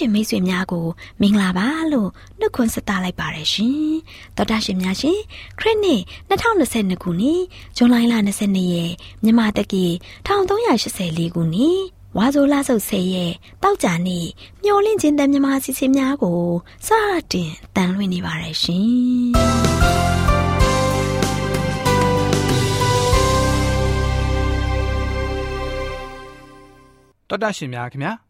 မတော်တာရှင်မိတ်ဆွေများကိုမင်္ဂလာပါလို့နှုတ်ခွန်းဆက်သလိုက်ပါရရှင်တော်တာရှင်များရှင်ခရစ်နှစ်2022ခုနှစ်ဇွန်လ22ရက်မြန်မာတက္ကီ1384ခုနှစ်ဝါဆိုလာဆုပ်ဆဲရဲ့တောက်ကြနေ့မျောလင့်ခြင်းတန်မြမစီစီများကိုစတင်တန်လွှင့်နေပါရရှင်တော်တာရှင်များခင်ဗျာ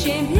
shame.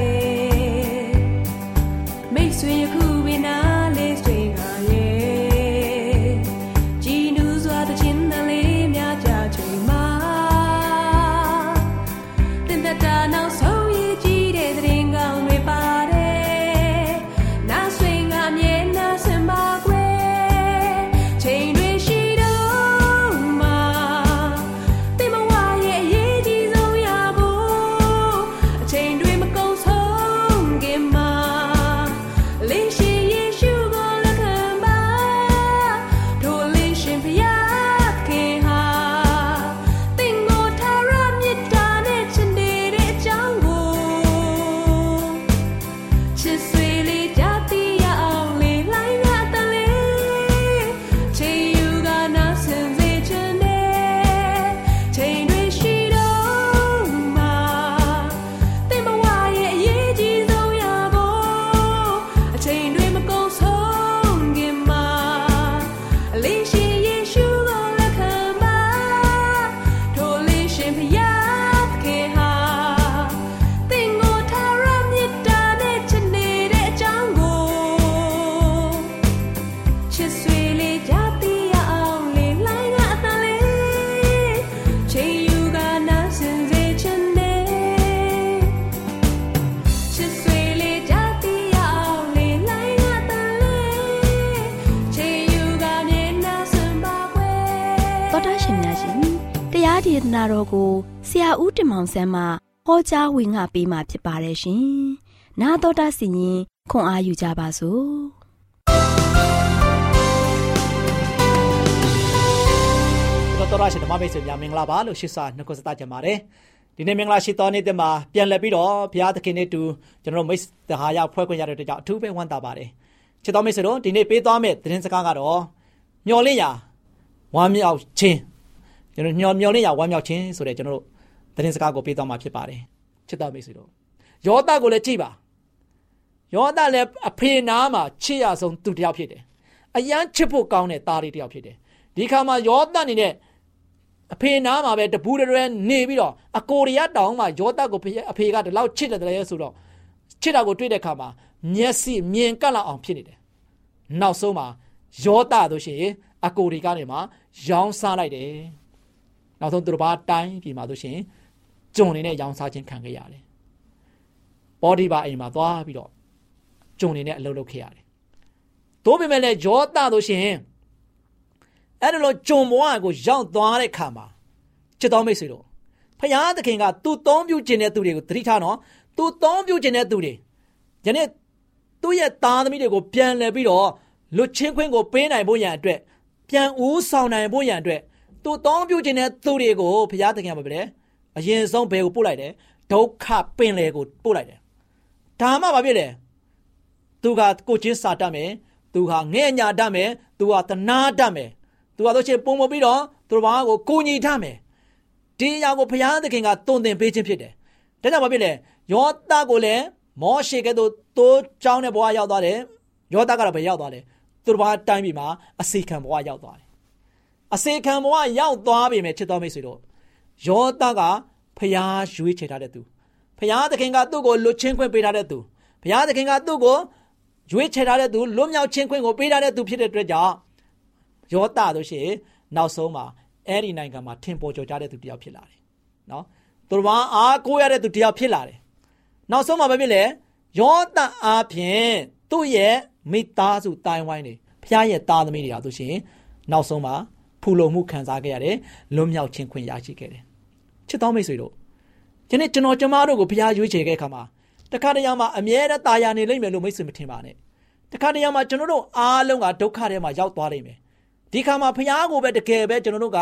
ရာဦးတင်မောင်ဆန်းမှဟောကြားဝင်ငါပေးมาဖြစ်ပါတယ်ရှင်။나တော်တာစီရင်ခွန်အားယူကြပါစို့။ တော်ရရှိဓမ္မမိတ်ဆွေများမင်္ဂလာပါလို့ရှိစာနှုတ်ဆက်ကြပါတယ်ဒီနေ့မင်္ဂလာရှိတော်နေ့တမှာပြန်လည်ပြီးတော့ဘုရားသခင်နဲ့တူကျွန်တော်တို့မိတ်တဟာရဖွဲ့ခွင့်ရတဲ့အတွက်ကြောင့်အထူးပဲဝမ်းသာပါတယ်ချစ်တော်မိတ်ဆွေတို့ဒီနေ့ပေးသွားမယ့်သတင်းစကားကတော့မျော်လင့်ရာဝမ်းမြောက်ခြင်းကျွန်တော်မျော်မျော်လင့်ရာဝမ်းမြောက်ခြင်းဆိုတဲ့ကျွန်တော်တို့ သတင်းစကားကိုပေးသွားမှာဖြစ်ပါတယ်ချစ်တော်မိတ်ဆွေတို့ယောသကိုလည်းကြည့်ပါယောသလည်းအဖေနာမှာချစ်ရဆုံးသူတစ်ယောက်ဖြစ်တယ်အယမ်းချစ်ဖို့ကောင်းတဲ့သားလေးတစ်ယောက်ဖြစ်တယ်ဒီခါမှာယောသအနေနဲ့အဖေနားမှာပဲတပူးတရဲနေပြီးတော့အကိုရီးယားတောင်မှာယောသကိုအဖေကဒီလောက်ချစ်တယ်လေဆိုတော့ချစ်တာကိုတွေ့တဲ့ခါမှာမျက်စိမြင်ကပ်လောက်အောင်ဖြစ်နေတယ်နောက်ဆုံးမှာယောသတို့ရှိရင်အကိုရီကနေမှရောင်းစားလိုက်တယ်နောက်ဆုံးသူတို့ဘာတိုင်းပြည်မှာတို့ရှိရင် ဂျုံနေနဲ့ရောင်းစားခြင်းခံခဲ့ရတယ်ဘောဒီဘာအိမ်မှာသွားပြီးတော့ဂျုံနေနဲ့အလုပ်လုပ်ခဲ့ရတယ်သို့ပေမဲ့လည်းယောသတို့ရှိရင်အဲ့ဒါလိုဂျုံဘဝကိုရောက်သွားတဲ့ခါမှာချစ်တော်မိတ်ဆွေတို့ဖယားသခင်ကသူ့သုံးပြုခြင်းတဲ့သူတွေကိုသတိထားနော်သူ့သုံးပြုခြင်းတဲ့သူတွေယနေ့သူ့ရဲ့သားသမီးတွေကိုပြန်လှည့်ပြီးတော့လွတ်ချင်းခွင့်ကိုပေးနိုင်ဖို့ရန်အတွက်ပြန်ဦးဆောင်နိုင်ဖို့ရန်အတွက်သူ့သုံးပြုခြင်းတဲ့သူတွေကိုဖယားသခင်ကပဲလေ အရင်ဆုံးဘယ်ကိုပို့လိုက်တယ်ဒုက္ခပင်လေကိုပို့လိုက်တယ်ဒါမှဘာဖြစ်လဲသူကကိုချင်းစာတတ်မယ်သူဟာငဲ့ညာတတ်မယ်သူဟာတနာတတ်မယ်သူကတော့ချင်းပုံမပြီးတော့သူတို့ဘာကိုကိုညီထားမယ်ဒီအရာကိုဘုရားသခင်ကတုံသင်ပေးခြင်းဖြစ်တယ်ဒါကြောင့်ဘာဖြစ်လဲယောသကိုလည်းမောရှေကဲ့သို့တိုးကြောင်းတဲ့ဘဝရောက်သွားတယ်ယောသကတော့ဘယ်ရောက်သွားလဲသူတို့ဘာတိုင်းပြည်မှာအစေခံဘဝရောက်သွားတယ်အစေခံဘဝရောက်သွားပြီမဲ့ချစ်တော်မိတ်ဆွေတို့ ယောသကဖျားရွေးချယ်ထားတဲ့သူဖျားသခင်ကသူ့ကိုလွတ်ချင်းခွင့်ပေးထားတဲ့သူဖျားသခင်ကသူ့ကိုရွေးချယ်ထားတဲ့သူလွတ်မြောက်ခြင်းခွင့်ကိုပေးထားတဲ့သူဖြစ်တဲ့အတွက်ကြောင့်ယောသတို့ရှိရင်နောက်ဆုံးမှာအဲ့ဒီနိုင်ငံမှာထင်ပေါ်ကျော်ကြတဲ့သူတယောက်ဖြစ်လာတယ်နော်သူတော်ဘာအားကိုးရတဲ့သူတယောက်ဖြစ်လာတယ်နောက်ဆုံးမှာဘာဖြစ်လဲယောသအားဖြင့်သူ့ရဲ့မိသားစုတိုင်ဝိုင်းတွေဖခင်ရဲ့သားသမီးတွေဟာသူရှင်နောက်ဆုံးမှာဖူလုံမှုခံစားခဲ့ရတယ်လွတ်မြောက်ခြင်းခွင့်ရရှိခဲ့တယ် ချစ်တော်မိတ်ဆွေတို့ဒီနေ့ကျွန်တော်ကျမတို့ကိုဖခင်ရွေးချယ်ခဲ့ခါမှာတခါတရံမှာအမြဲတမ်းตายာနေလိမ့်မယ်လို့မိတ်ဆွေမထင်ပါနဲ့တခါတရံမှာကျွန်တော်တို့အားလုံးကဒုက္ခထဲမှာရောက်သွားလိမ့်မယ်ဒီခါမှာဖះကိုပဲတကယ်ပဲကျွန်တော်တို့က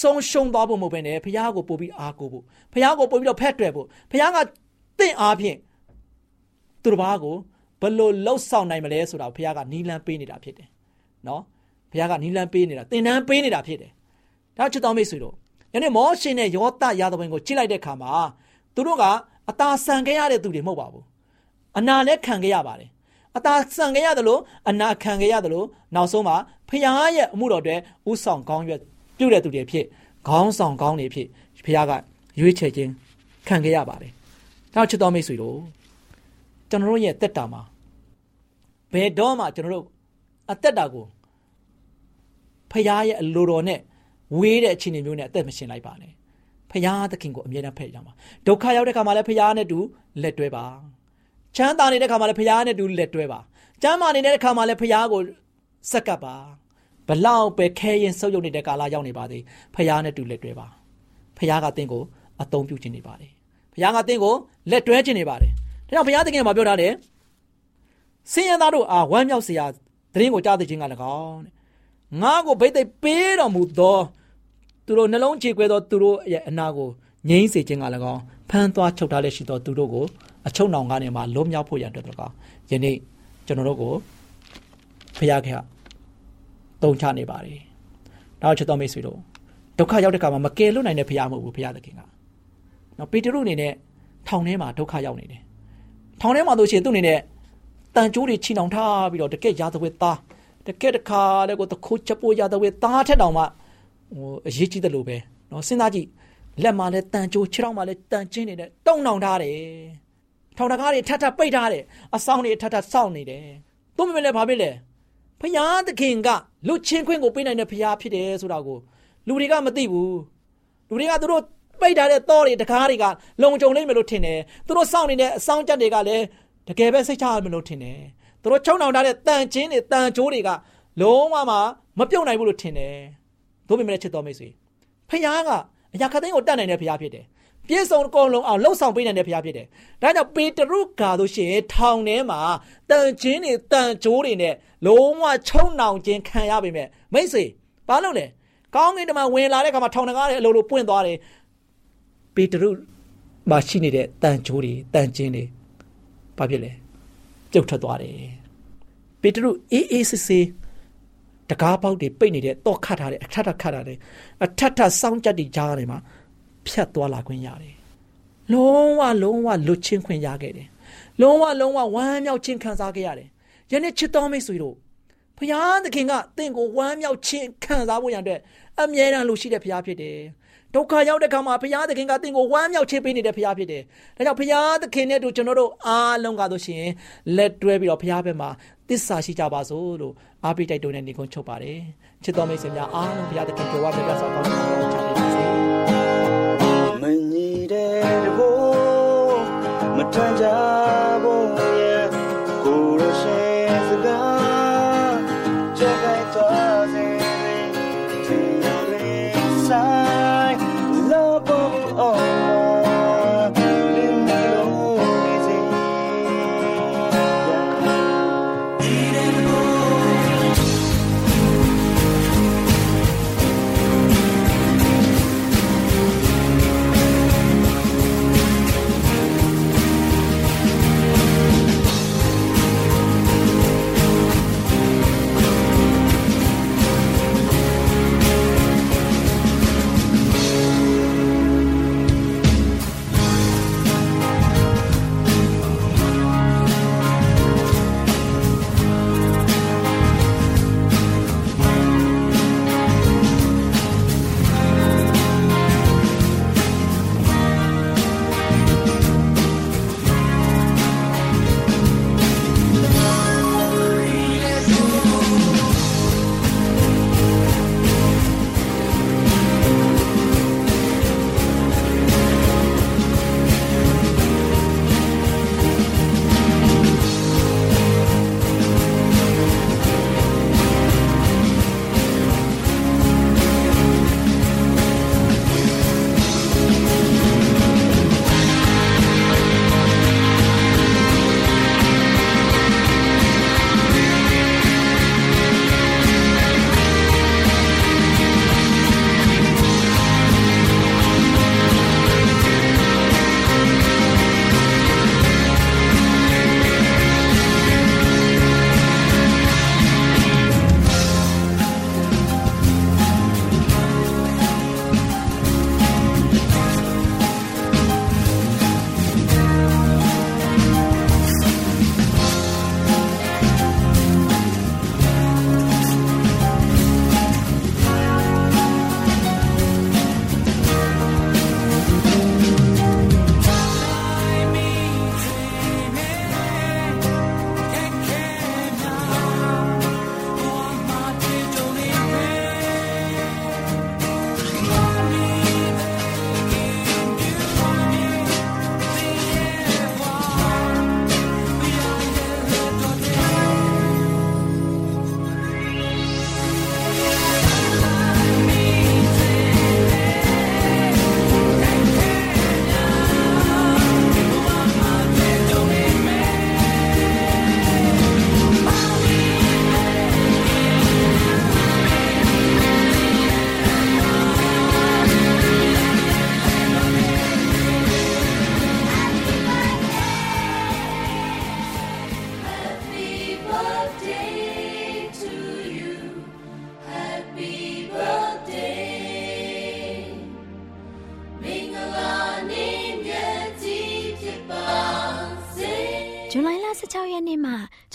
ဆုံးရှုံးသွားဖို့မဟုတ်ဘဲနဲ့ဖះကိုပို့ပြီးအားကိုဖို့ဖះကိုပို့ပြီးတော့ဖက်တွယ်ဖို့ဖះကတင့်အားဖြင့်သူတစ်ပါးကိုဘလို့လှုပ်ဆောင်နိုင်မလဲဆိုတာဖះကနီလန်းပေးနေတာဖြစ်တယ်နော်ဖះကနီလန်းပေးနေတာတင်တန်းပေးနေတာဖြစ်တယ်ဒါချစ်တော်မိတ်ဆွေတို့ယ နေ့မောရှင်နဲ့ယောသရာသဝင်ကိုကြည့်လိုက်တဲ့အခါမှာသူတို့ကအသာဆန်ခဲ့ရတဲ့သူတွေမဟုတ်ပါဘူးအနာလည်းခံခဲ့ရပါတယ်အသာဆန်ခဲ့ရတယ်လို့အနာခံခဲ့ရတယ်လို့နောက်ဆုံးမှာဖခင်ရဲ့အမှုတော်တွေဥဆောင်ကောင်းရွက်ပြုတဲ့သူတွေဖြစ်ခေါင်းဆောင်ကောင်းတွေဖြစ်ဖခင်ကရွေးချယ်ခြင်းခံခဲ့ရပါတယ်။နောက်ချစ်တော်မိတ်ဆွေတို့ကျွန်တော်တို့ရဲ့တက်တာမှာဘယ်တော့မှကျွန်တော်တို့အသက်တာကိုဖခင်ရဲ့အလိုတော်နဲ့ ဝေးတဲ့အခြေအနေမျိုးနဲ့အသက်မရှင်လိုက်ပါနဲ့။ဖခင်သခင်ကိုအမြဲတမ်းဖက်ရမှာ။ဒုက္ခရောက်တဲ့ခါမှာလည်းဖခင်နဲ့တူလက်တွဲပါ။ချမ်းသာနေတဲ့ခါမှာလည်းဖခင်နဲ့တူလက်တွဲပါ။ကျမ်းမာနေတဲ့ခါမှာလည်းဖခင်ကိုစက်ကပ်ပါဘလောက်ပဲခဲရင်ဆုပ်ယုပ်နေတဲ့ကာလရောက်နေပါသေးဖះနဲ့တူလက်တွဲပါဖះကတင့်ကိုအသုံးပြုခြင်းနေပါတယ်ဖះကတင့်ကိုလက်တွဲခြင်းနေပါတယ်ဒါကြောင့်ဘုရားသခင်ကပြောထားတယ်စင်ရသားတို့အားဝမ်းမြောက်စရာသတင်းကိုကြားသိခြင်းက၎င်းတဲ့ငါကိုဗိတ်သိပ်ပေးတော်မူသော သူတို့နှလုံးခြေခွဲသောသူတို့ရဲ့အနာကိုငြိမ်းစေခြင်းက၎င်းဖမ်းသွားချုပ်ထားလက်ရှိသောသူတို့ကိုအချုံနောင်ကနေမှလွတ်မြောက်ဖို့ရန်အတွက်တော့ယနေ့ကျွန်တော်တို့ကိုဖခင်ကတုံချနေပါတယ်။နောက်ချက်တော်မိတ်ဆွေတို့ဒုက္ခရောက်တဲ့ခါမှာမကယ်လွတ်နိုင်တဲ့ဖခင်မဟုတ်ဘူးဖခင်သခင်က။နော်ပေတရုအနေနဲ့ထောင်ထဲမှာဒုက္ခရောက်နေတယ်။ထောင်ထဲမှာဆိုရှင်သူ့အနေနဲ့တန်ကြိုးတွေချီနှောင်ထားပြီးတော့တကက်ရာသဝဲသားတကက်တခါလည်းကိုတခိုးချက်ပိုးရာသဝဲသားထက်တောင်မှ ဟိုအရေးကြီးတယ်လို့ပဲနော်စဉ်းစားကြည့်လက်မှာလည်းတန်ကြိုးခြေထောက်မှာလည်းတန်ကျင်းနေတဲ့တုံနှောင်ထားတယ်။ထောင်တကားတွေထပ်ထပ်ပိတ်ထားတယ်။အဆောင်တွေထပ်ထပ်စောင့်နေတယ်။သူ့မမလဲဘာဖြစ်လဲ။ဖယားသခင်ကလွတ်ချင်းခွင့်ကိုပေးနိုင်တဲ့ဖယားဖြစ်တယ်ဆိုတာကိုလူတွေကမသိဘူးလူတွေကသူတို့ပိတ်ထားတဲ့တောတွေတကားတွေကလုံခြုံလိမ့်မယ်လို့ထင်တယ်သူတို့စောင့်နေတဲ့အဆောင်ကြက်တွေကလည်းတကယ်ပဲစိတ်ချရမယ်လို့ထင်တယ်သူတို့ချုံနှောင်ထားတဲ့တန်ချင်းတွေတန်ကြိုးတွေကလုံးဝမမပြုတ်နိုင်ဘူးလို့ထင်တယ် တို့ပေမဲ့ချစ်တော်မိတ်ဆွေဖယားကအရာခသိန်းကိုတတ်နိုင်တဲ့ဖယားဖြစ်တယ်ပြည့်စုံအကုန်လုံးအောင်လှုပ်ဆောင်ပေးနိုင်တဲ့ဘုရားဖြစ်တယ်။ဒါကြောင့်ပေတရုကာတို့ရှင်ထောင်ထဲမှာတန်ချင်းတွေတန်ကြိုးတွေနဲ့လုံးဝချုံနှောင်ခြင်းခံရပေမဲ့မိတ်ဆွေဘာလို့လဲကောင်းကင်တမန်ဝင်လာတဲ့အခါမှာထောင်တကားတွေအလိုလိုပွင့်သွားတယ်ပေတရုမှာရှိနေတဲ့တန်ချိုးတွေတန်ကျင်းတွေဘာဖြစ်လဲပြုတ်ထွက်သွားတယ်ပေတရုအေးအေးဆေးဆေး တကားပေါက်တွေပိတ်နေတဲ့တော့ခတ်ထားတဲ့အထက်ထခတ်ထားတဲ့အထက်ထစောင်းကြက်တွေကြားထဲမှာဖြတ်သွားလာခွင့်ရတယ်လုံးဝလုံးဝလွတ်ချင်းခွင့်ရခဲ့တယ်လုံးဝလုံးဝဝမ်းမြောက်ခြင်းခံစားခဲ့ရတယ်ယနေ့ချစ်တော်မိတ်ဆွေတို့ဖခင်သခင်ကတင့်ကိုဝမ်းမြောက်ခြင်းခံစားဖို့ရတဲ့အမြဲတမ်းလို့ရှိတဲ့ဖခင်ဖြစ်တယ်ဒုက္ခရောက်တဲ့ခါမှာဘုရားသခင်ကတင့်ကိုဝမ်းမြောက်ခြင်းပေးနေတဲ့ဘုရားဖြစ်တယ်။ဒါကြောင့်ဘုရားသခင်နဲ့တို့ကျွန်တော်တို့အားလုံးကဆိုရှင်လက်တွဲပြီးတော့ဘုရားဘက်မှာတစ္ဆာရှိကြပါစို့လို့ အားပေးတိုက်တွန်းတဲ့ညီကုန်းချုပ်ပါတယ်။ချစ်တော်မိတ်ဆွေများအားလုံးဘုရားသခင်ကြွယ်ဝပြပြဆောက်ကောင်းချပေးပါစေ။မညီတဲ့ဘိုးမထမ်းကြ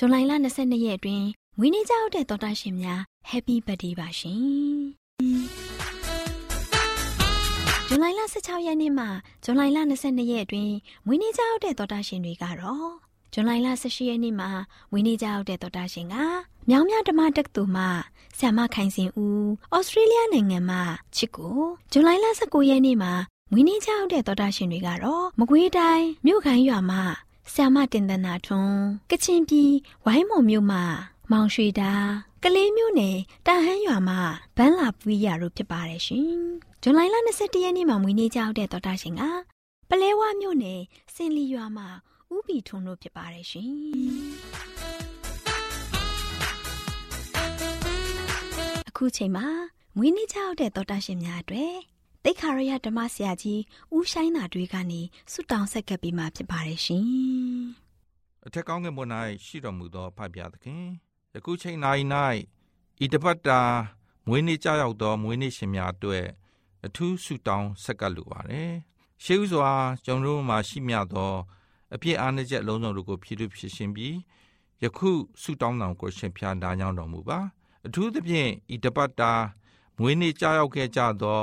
ဇွန်လလ22ရက်အတွင်းမွေးနေ့ကြောက်တဲ့တော်တာရှင်များ Happy Birthday ပါရှင်။ဇွန်လလ16ရက်နေ့မှဇွန်လလ22ရက်အတွင်းမွေးနေ့ကြောက်တဲ့တော်တာရှင်တွေကတော့ဇွန်လလ18ရက်နေ့မှာမွေးနေ့ကြောက်တဲ့တော်တာရှင်ကမြောင်မြဓမ္မတက္ကသိုလ်မှဆ iam ခိုင်စင်ဦးဩစတြေးလျနိုင်ငံမှချစ်ကိုဇွန်လလ19ရက်နေ့မှာမွေးနေ့ကြောက်တဲ့တော်တာရှင်တွေကတော့မကွေးတိုင်းမြို့ခိုင်ရွာမှ ဆ iam တင်တနာထွန်းကချင်ပြည်ဝိုင်းမော်မြို့မှမောင်ရွှေတာကလေးမျိုးနယ်တာဟန်းရွာမှဘန်းလာပွီးရတို့ဖြစ်ပါတယ်ရှင်။ဇွန်လလ22ရက်နေ့မှာမွေးနေ့ကြောက်တဲ့တော်တာရှင်ကပလဲဝမြို့နယ်စင်လီရွာမှဥပီထွန်းတို့ဖြစ်ပါတယ်ရှင်။အခုချိန်မှာမွေးနေ့ကြောက်တဲ့တော်တာရှင်များအတွက် တိတ်ခါရရဓမ္မဆရာကြီးဦးဆိုင်နာတွေကနေဆုတောင်းဆက်ကပ်ပြီးမှဖြစ်ပါတယ်ရှင်အထက်ကောင်းကင်ဘုံ၌ရှိတော်မူသောဖဖျားသခင်ယခုချိန်၌၌ဤတပတ်တာမွေးနေ့ကြောက်သောမွေးနေ့ရှင်များအတွက်အထူးဆုတောင်းဆက်ကပ်လိုပါတယ်ရှေးဥစွာကျွန်တော်တို့မှာရှိမြသောအပြစ်အားနည်းချက်အလုံးစုံတို့ကိုဖြည့်လို့ဖြစ်ရှင်ပြီးယခုဆုတောင်းတော်ကိုရှင်ဖျားနာကြောင်းတော်မူပါအထူးသဖြင့်ဤတပတ်တာမွေးနေ့ကြောက်ခဲ့ကြသော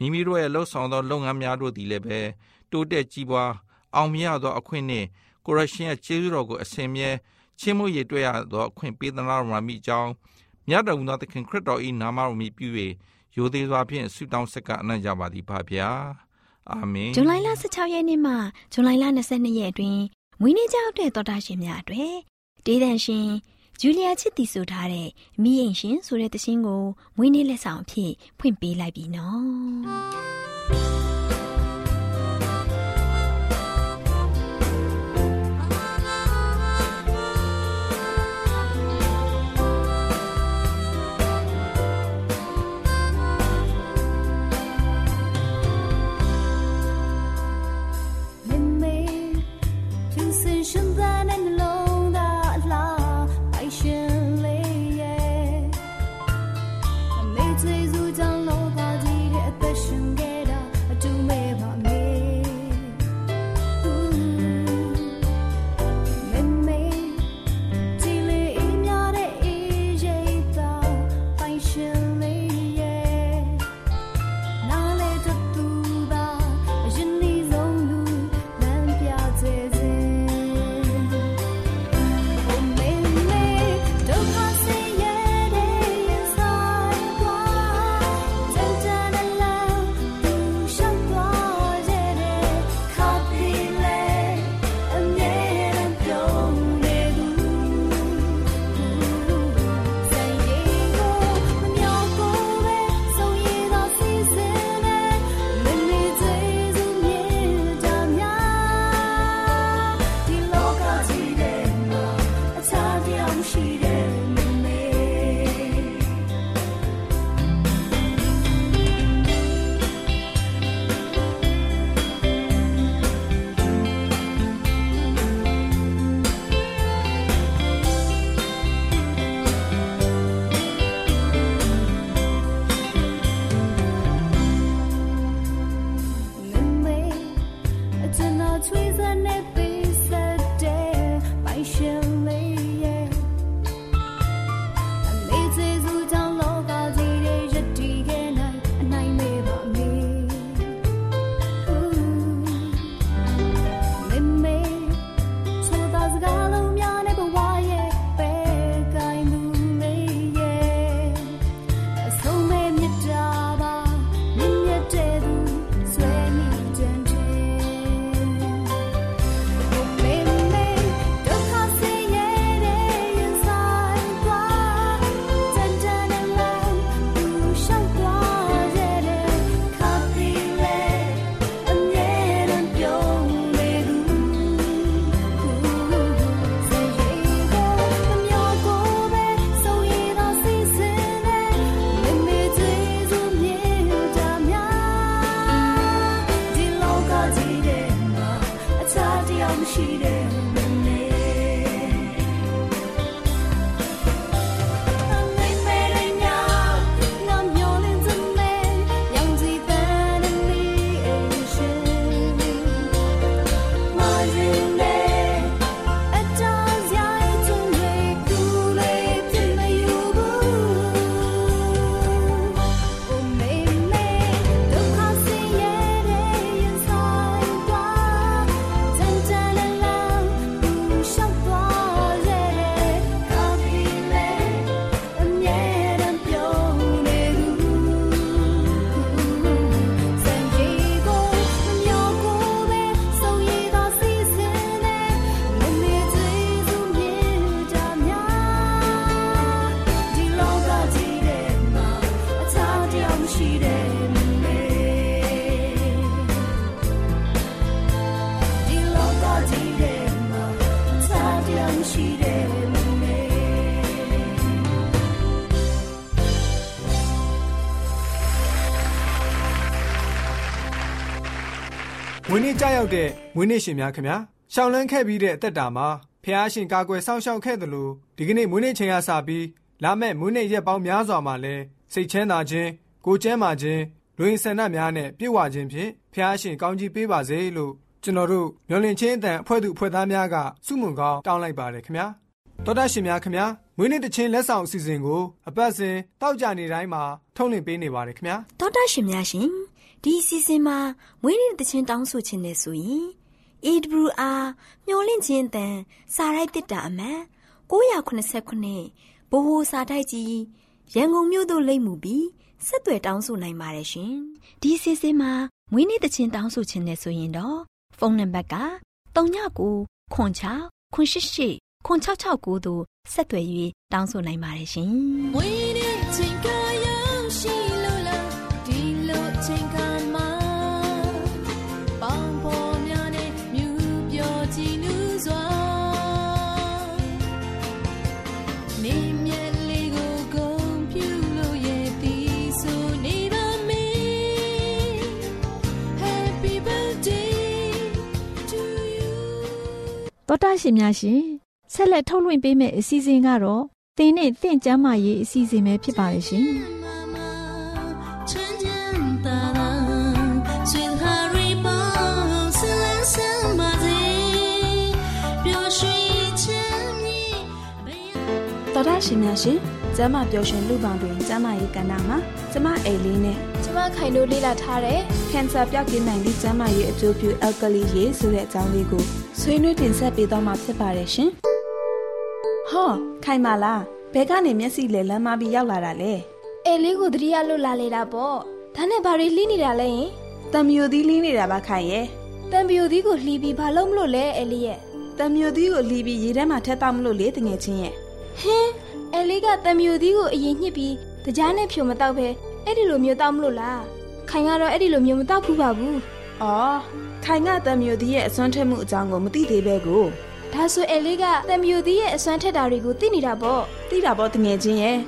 မိမိတို့ရဲ့လှုပ်ဆောင်သောလုပ်ငန်းများတို့သည်လည်းပဲတိုးတက်ကြီးပွားအောင်မြင်သောအခွင့်နှင့်ကိုရရှင်ရဲ့ကျေးဇူးတော်ကိုအစဉ်မြဲချင်းမှုရည်တွေ့ရသောအခွင့်ပေးသနာတော်မှာမိကြောင်းမြတ်တော်မူသောသခင်ခရစ်တော်၏နာမတော်မြည်ပြု၍ရိုသေစွာဖြင့်ဆုတောင်းဆက်ကအနံ့ကြပါသည်ဖဗျာအာမင်ဇူလိုင်လ16ရက်နေ့မှဇူလိုင်လ22ရက်အတွင်းမွေးနေ့ကြောက်တဲ့တော်တာရှင်များအတွက်ဒေသန်ရှင် ဂျူလီယာချစ်တီဆိုထားတဲ့မိရင်ရှင်ဆိုတဲ့သင်းကိုမွေးနေ့လက်ဆောင်အဖြစ်ဖွင့်ပေးလိုက်ပြီနော် 不思量。 ကြောက်ရောက်တဲ့မွေးနေ့ရှင်များခင်ဗျာရှောင်းလန်းခဲ့ပြီးတဲ့အသက်တာမှာဖះရှင်ကာကွယ်စောင့်ရှောက်ခဲ့တယ်လို့ဒီကနေ့မွေးနေ့ချိန်ကစပြီးလာမဲ့မွေးနေ့ရက်ပေါင်းများစွာမှာလဲစိတ်ချမ်းသာခြင်းကိုကျမ်းမာခြင်းလူရင်ဆန္ဒများနဲ့ပြည့်ဝခြင်းဖြင့်ဖះရှင်ကောင်းကြီးပေးပါစေလို့ကျွန်တော်တို့မျော်လင့်ခြင်းအတန်အဖွဲ့သူအဖွဲ့သားများကစုမုံကောင်းတောင်းလိုက်ပါတယ်ခင်ဗျာတော်တာရှင်များခင်ဗျာမွေးနေ့တခြင်းလက်ဆောင်အစီအစဉ်ကိုအပတ်စဉ်တောက်ကြနေတိုင်းမှာထုတ်လွှင့်ပေးနေပါတယ်ခင်ဗျာတော်တာရှင်များရှင် ဒီအစီအစဉ်မှာမွေးနေ့တခြင်းတောင်းဆိုခြင်းနဲ့ဆိုရင် AWR မျော်လင့်ခြင်းအတန်စာရိုက်တစ်တာအမှန်989ဘိုဟိုစာတိုက်ကြီးရန်ကုန်မြို့သို့လိမ့်မှုပြီးဆက်သွယ်တောင်းဆိုနိုင်ပါတယ်ရှင်ဒီအစီအစဉ်မှာမွေးနေ့တခြင်းတောင်းဆိုခြင်းနဲ့ဆိုရင်တော့ဖုန်းနံပါတ်က39ခွန်6ခွန်88ခွန်669တို့ဆက်သွယ်၍တောင်းဆိုနိုင်ပါတယ်ရှင်။ဝင်းနေချိန်ကရောက်ရှိ တောတာရှင်များရှင်ဆက်လက်ထုတ်လွှင့်ပေးမယ့်အစီအစဉ်ကတော့တင်နဲ့တင့်ကျမ်းမာရေးအစီအစဉ်ပဲဖြစ်ပါလိမ့်ရှင်တော်ရရှင်များရှင်ကျမပျော်ရွှင်လူပေါင်းတွင်ကျမရဲ့ကဏ္ဍမှာကျမအိမ်လေးနဲ့ကျမခိုင်တို့လေ့လာထားတဲ့ကင်ဆာပျောက်ကင်းနိုင်သည့်ကျမရဲ့အကျိုးပြုအယ်ကလီရေဆိုတဲ့အကြောင်းလေးကို ဆွေးနွေးတင်ဆက်ပေးသွားမှာဖြစ်ပါတယ်ရှင်။ဟောခိုင်ပါလားဘဲကနေမျက်စိလဲလမ်းမပြီးရောက်လာတာလေအဲလေးကိုတတိယလွတ်လာလေတာပေါ့ဒါနဲ့ဘာတွေလှိနေတာလဲယင်။တံမျိုးသီးလေးနေတာပါခိုင်ရဲ့တံပြိုသီးကိုလှီးပြီးဘာလို့မလို့လဲအဲလေးရဲ့။တံမျိုးသီးကိုလီးပြီးရေထဲမှာထက်တောက်မလို့လေတငယ်ချင်းရဲ့ဟင်းအဲလေးကတံပြိုသီးကိုအရင်ညှစ်ပြီးတကြားနဲ့ဖြိုမတော့ပဲအဲ့ဒီလိုမျိုးတောက်မလို့လားခိုင်ကတော့အဲ့ဒီလိုမျိုးမတောက်ဘူးပါဘူး။အော် ခိုင်ကတံမျိုးသီးရဲ့အစွမ်းထက်မှုအကြောင်းကိုမသိသေးပဲကိုဒါဆိုအဲလေးကတံပြိုသီးရဲ့အစွမ်းထက်တာတွေကိုသိနေတာပေါ့သိတာပေါ့တငယ်ချင်းရဲ့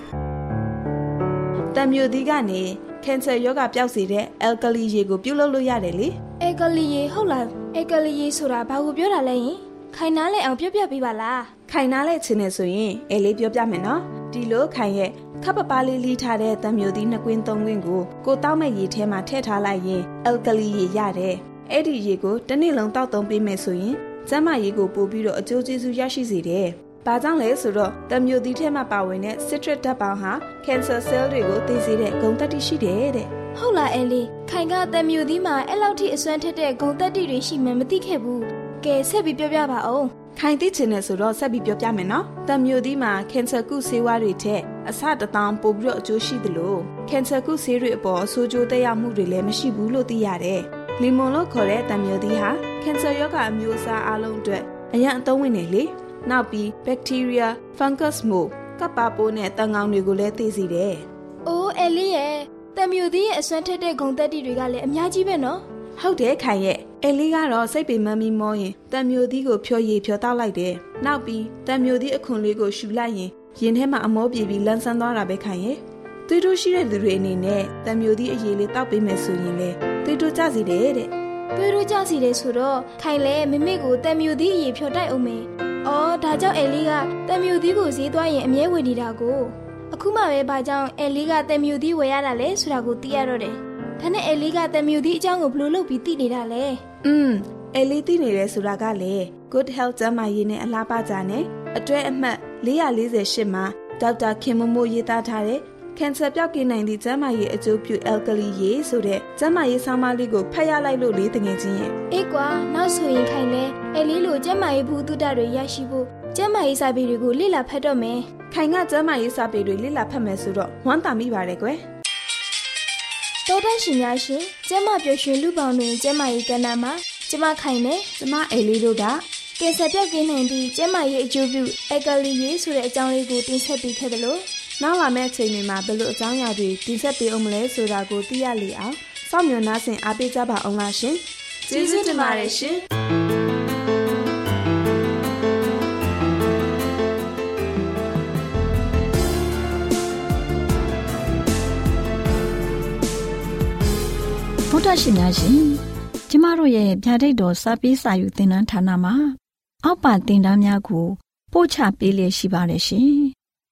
တံမျိုးသီးကနေကန်ဆာရောဂါပျောက်စေတဲ့အယ်ကလီရေကိုပြုတ်လုပ်လို့ရတယ်လေအဲကလီရေဟုတ်လားအဲကလီရေဆိုတာဘာကိုပြောတာလဲယင်ခိုင်နားလဲအောင်ပြောပြပေးပါလားခိုင်နားလဲချင်းနေဆိုရင်အဲလေးပြောပြမယ်နော်ဒီလိုခိုင်ရဲ့ခပ်ပပလေးလီးထားတဲ့တံမျိုးသီးနှစ်ကွင်းသုံးကွင်းကိုကိုတောက်မဲ့ရေထဲမှာထည့်ထားလိုက်ရင်အယ်ကလီရေရတယ် အဲ့ဒီရေကိုတစ်နေ့လုံးတောက်သုံးပေးမယ်ဆိုရင်ကျန်းမာရေးကိုပို့ပြီးတော့အကျိုးကျေးဇူးရရှိစေတယ်။ဘာကြောင့်လဲဆိုတော့တံမျိုးသီးထဲမှာပါဝင်တဲ့ citric ဓာတ်ပေါင်းဟာ cancer cell တွေကိုသိစေတဲ့ဂုဏ်သတ္တိရှိတယ်တဲ့ဟုတ်လားအဲလေးခိုင်ကတံမြူသီးမှာအဲ့လောက်ထိအစွမ်းထက်တဲ့ဂုံတက်တီတွေရှိမှမသိခဲ့ဘူးကဲဆက်ပြီးပြောပြပါအောင်။ခိုင်သိချင်တယ်ဆိုတော့ဆက်ပြီးပြောပြမယ်နော်။တံမျိုးသီးမှာ cancer ကုဆေးဝါးတွေထက်အဆတထောင်ပိုပြီးတော့အကျိုးရှိသလို cancer ကုဆေးတွေအပေါ်အဆိုးကျိုးသက်ရောက်မှုတွေလည်းမရှိဘူးလို့သိရတယ်။ လီမွန်လို့ခေါ်တဲ့တံမျိုးသီးဟာ cancer ရောဂါအမျိုးအစားအလုံးအတွက်အရန်အသုံးဝင်နေလေ။နောက်ပြီး bacteria, fungus မို့ကပ်ပါပိုးနဲ့တန်ကောင်တွေကိုလည်းသိစေတယ်။အိုးအဲလေးရဲ့တံမြူသီးရဲ့အစွမ်းထက်တဲ့ဂုံတက်တီတွေကလည်းအများကြီးပဲနော်ဟုတ်တယ်ခိုင်ရဲ့အဲလေးကတော့စိတ်ပေမမ်းမီမောရင်တံမျိုးသီးကိုဖြောရည်ဖြောတောက်လိုက်တယ်နောက်ပြီးတံမျိုးသီးအခွန်လေးကိုရှူလိုက်ရင်ရင်ထဲမှာအမောပြေပြီးလန်းဆန်းသွားတာပဲခိုင်ရဲ့ သွေးတိုးရှိတဲ့လူတွေအနေနဲ့တံမျိုးသီးအရည်လေးတောက်ပေးမယ်ဆိုရင်လေသွေးတိုးကျစီတယ်တဲ့သွေးတို့ကြစီတယ်ဆိုတော့ခိုင်လဲမမေကိုတံမြူသီးအရေးဖြောတိုက်အောင်မယ်အော်ဒါကြောင့်အဲလေးကတံမြူသီးကိုဈေးသွားရင်အမြဲဝယ်နေတာကိုအခုမှပဲဘာကြောင့်အဲလေးကတံမြူသီးဝယ်ရတာလဲဆိုတာကိုသိရတော့တယ်ဒါနဲ့အဲလေးကတံမြူသီးအကြောင်းကိုဘယ်လိုလုပ်ပြီးသိနေတာလဲอืมအဲလေးသိနေတယ်ဆိုတာကလေ good health ကျန်းမာရေးနဲ့အလားပါကြနဲ့အတွဲအမှတ်448မှာဒေါက်တာခင်မိုးမိုးရေးသားထားတဲ့ ကန်ဆာပြောက်ကင်းနိုင်သည့်ကျန်းမာရေးအကျိုးပြုအယ်ကလီရေးဆိုတဲ့ကျန်းမာရေးဆောင်းပါးလေးကိုဖတ်ရလိုက်လို့လေတငယ်ချင်းရဲ့အေးကွာနောက်ဆိုရင်ခိုင်လဲအဲလေးလိုကျမ်းမာရေးဘူးတုဒ္ဒတွေရရှိဖို့ကျမ်းမာရေးစာပေတွေကိုလေ့လာဖတ်တော့မယ်ခိုင်ကကျမ်းမာရေးစာပေတွေလေ့လာဖတ်မယ်ဆိုတော့ဝမ်းသာမိပါတယ်ကွယ်တောတရှင်များရှင်ကျမ်းမာပျော်ရွှင်လူပေါင်းတွင်ကျမ်းမာရေးကဏ္ဍမှာကျမခိုင်နဲ့ကျမအိမ်လေးတို့ကကင်ဆာပြောက်ကင်းနိုင်သည့်ကျန်းမာရေးအကျိုးပြုအက်ကလီရေးဆိုတဲ့အကြောင်းလေးကိုတင်ဆက်ပေးခဲ့တယ်လို့ နောက်လာမယ့်အချိန်တွေမှာဘယ်လိုအကြောင်းအရာတွေတင်ဆက်ပေးအောင်မလဲဆိုတာကိုသိရလေအောင်စောင့်မျှော်နှားဆင်အားပေးကြပါအောင်လားရှင်ကျေးဇူးတင်ပါတယ်ရှင်ဗုဒ္ဓရှင်များရှင်ကျကျမတို့ရဲ့ဗျာဒိတ်တော်စပေးစာယူသင်တန်းဌာနမှာအောက်ပါသင်တန်းများကိုပို့ချပေးလျက်ရှိပါတယ်ရှင်။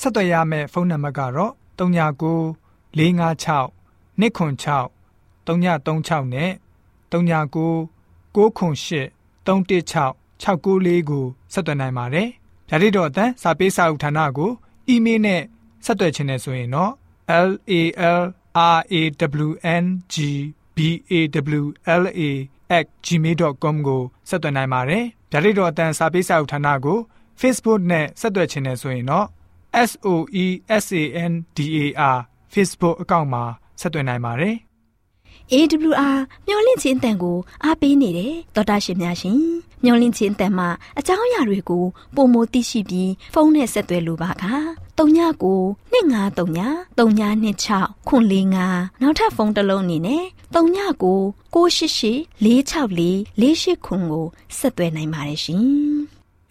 ဆက်သွယ်ရမယ့်ဖုန်းနံပါတ်ကတော့39 656 296 336နဲ့39 98 316 694ကိုဆက်သွင်းနိုင်ပါတယ်။ဗျာဒိတ်တော်အတန်းစာပေးစာဥထာဏာကိုအီးမေးလ်နဲ့ဆက်သွယ်ခြင်းနဲ့ဆိုရင်တော့ l a l r a w n g b a w l a @gmail.com ကိုဆက်သွင်းနိုင်ပါတယ်။ဗျာဒိတ်တော်အတန်းစာပေးစာဥထာဏာကို Facebook နဲ့ဆက်သွယ်ခြင်းနဲ့ဆိုရင်တော့ s o e s a n d a r Facebook အကောင့်မှာဆက်သွင်းနိုင်ပါတယ်။ AWR မျော်လင့်ခြင်းအတန်ကိုအားပေးနေတယ်တော်တာရှင်များရှင်မျော်လင့်ခြင်းအတန်မှာအကြောင်းအရာတွေကိုပုံမသိရှိပြီးဖုန်းနဲ့ဆက်သွယ်လိုပါက39 2939 3926ခွန်45နောက်ထပ်ဖုန်းတစ်လုံးအနေနဲ့39 688 464 48ခွန်ကိုဆက်သွယ်နိုင်ပါတယ်ရှင်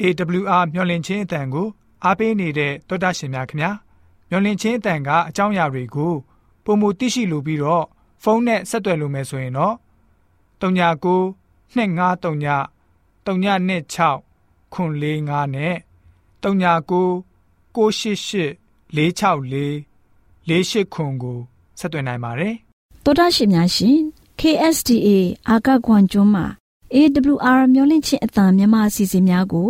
AWR မျော်လင့်ခြင်းအတန်ကို အားပေးနေတဲ့တော်တာရှင်များခင်ဗျာမျော်လင့်ခြင်းအတန်ကအကြောင်းအရာတွေကိုပုံမသိရှိလိုပြီးတော့ဖုန်းနဲ့ဆက်သွယ်လို့မယ်ဆိုရင်တော့39 253 326ခွန်45နဲ့39 688 464 48ခွန်ကိုဆက်သွင်းနိုင်ပါတယ်။သောတာရှင်များရှင် KSTA အာကခွန်ကျွန်းမှာ AWR မျိုးလင့်ချင်းအတံမြန်မာအစီအစဉ်များကို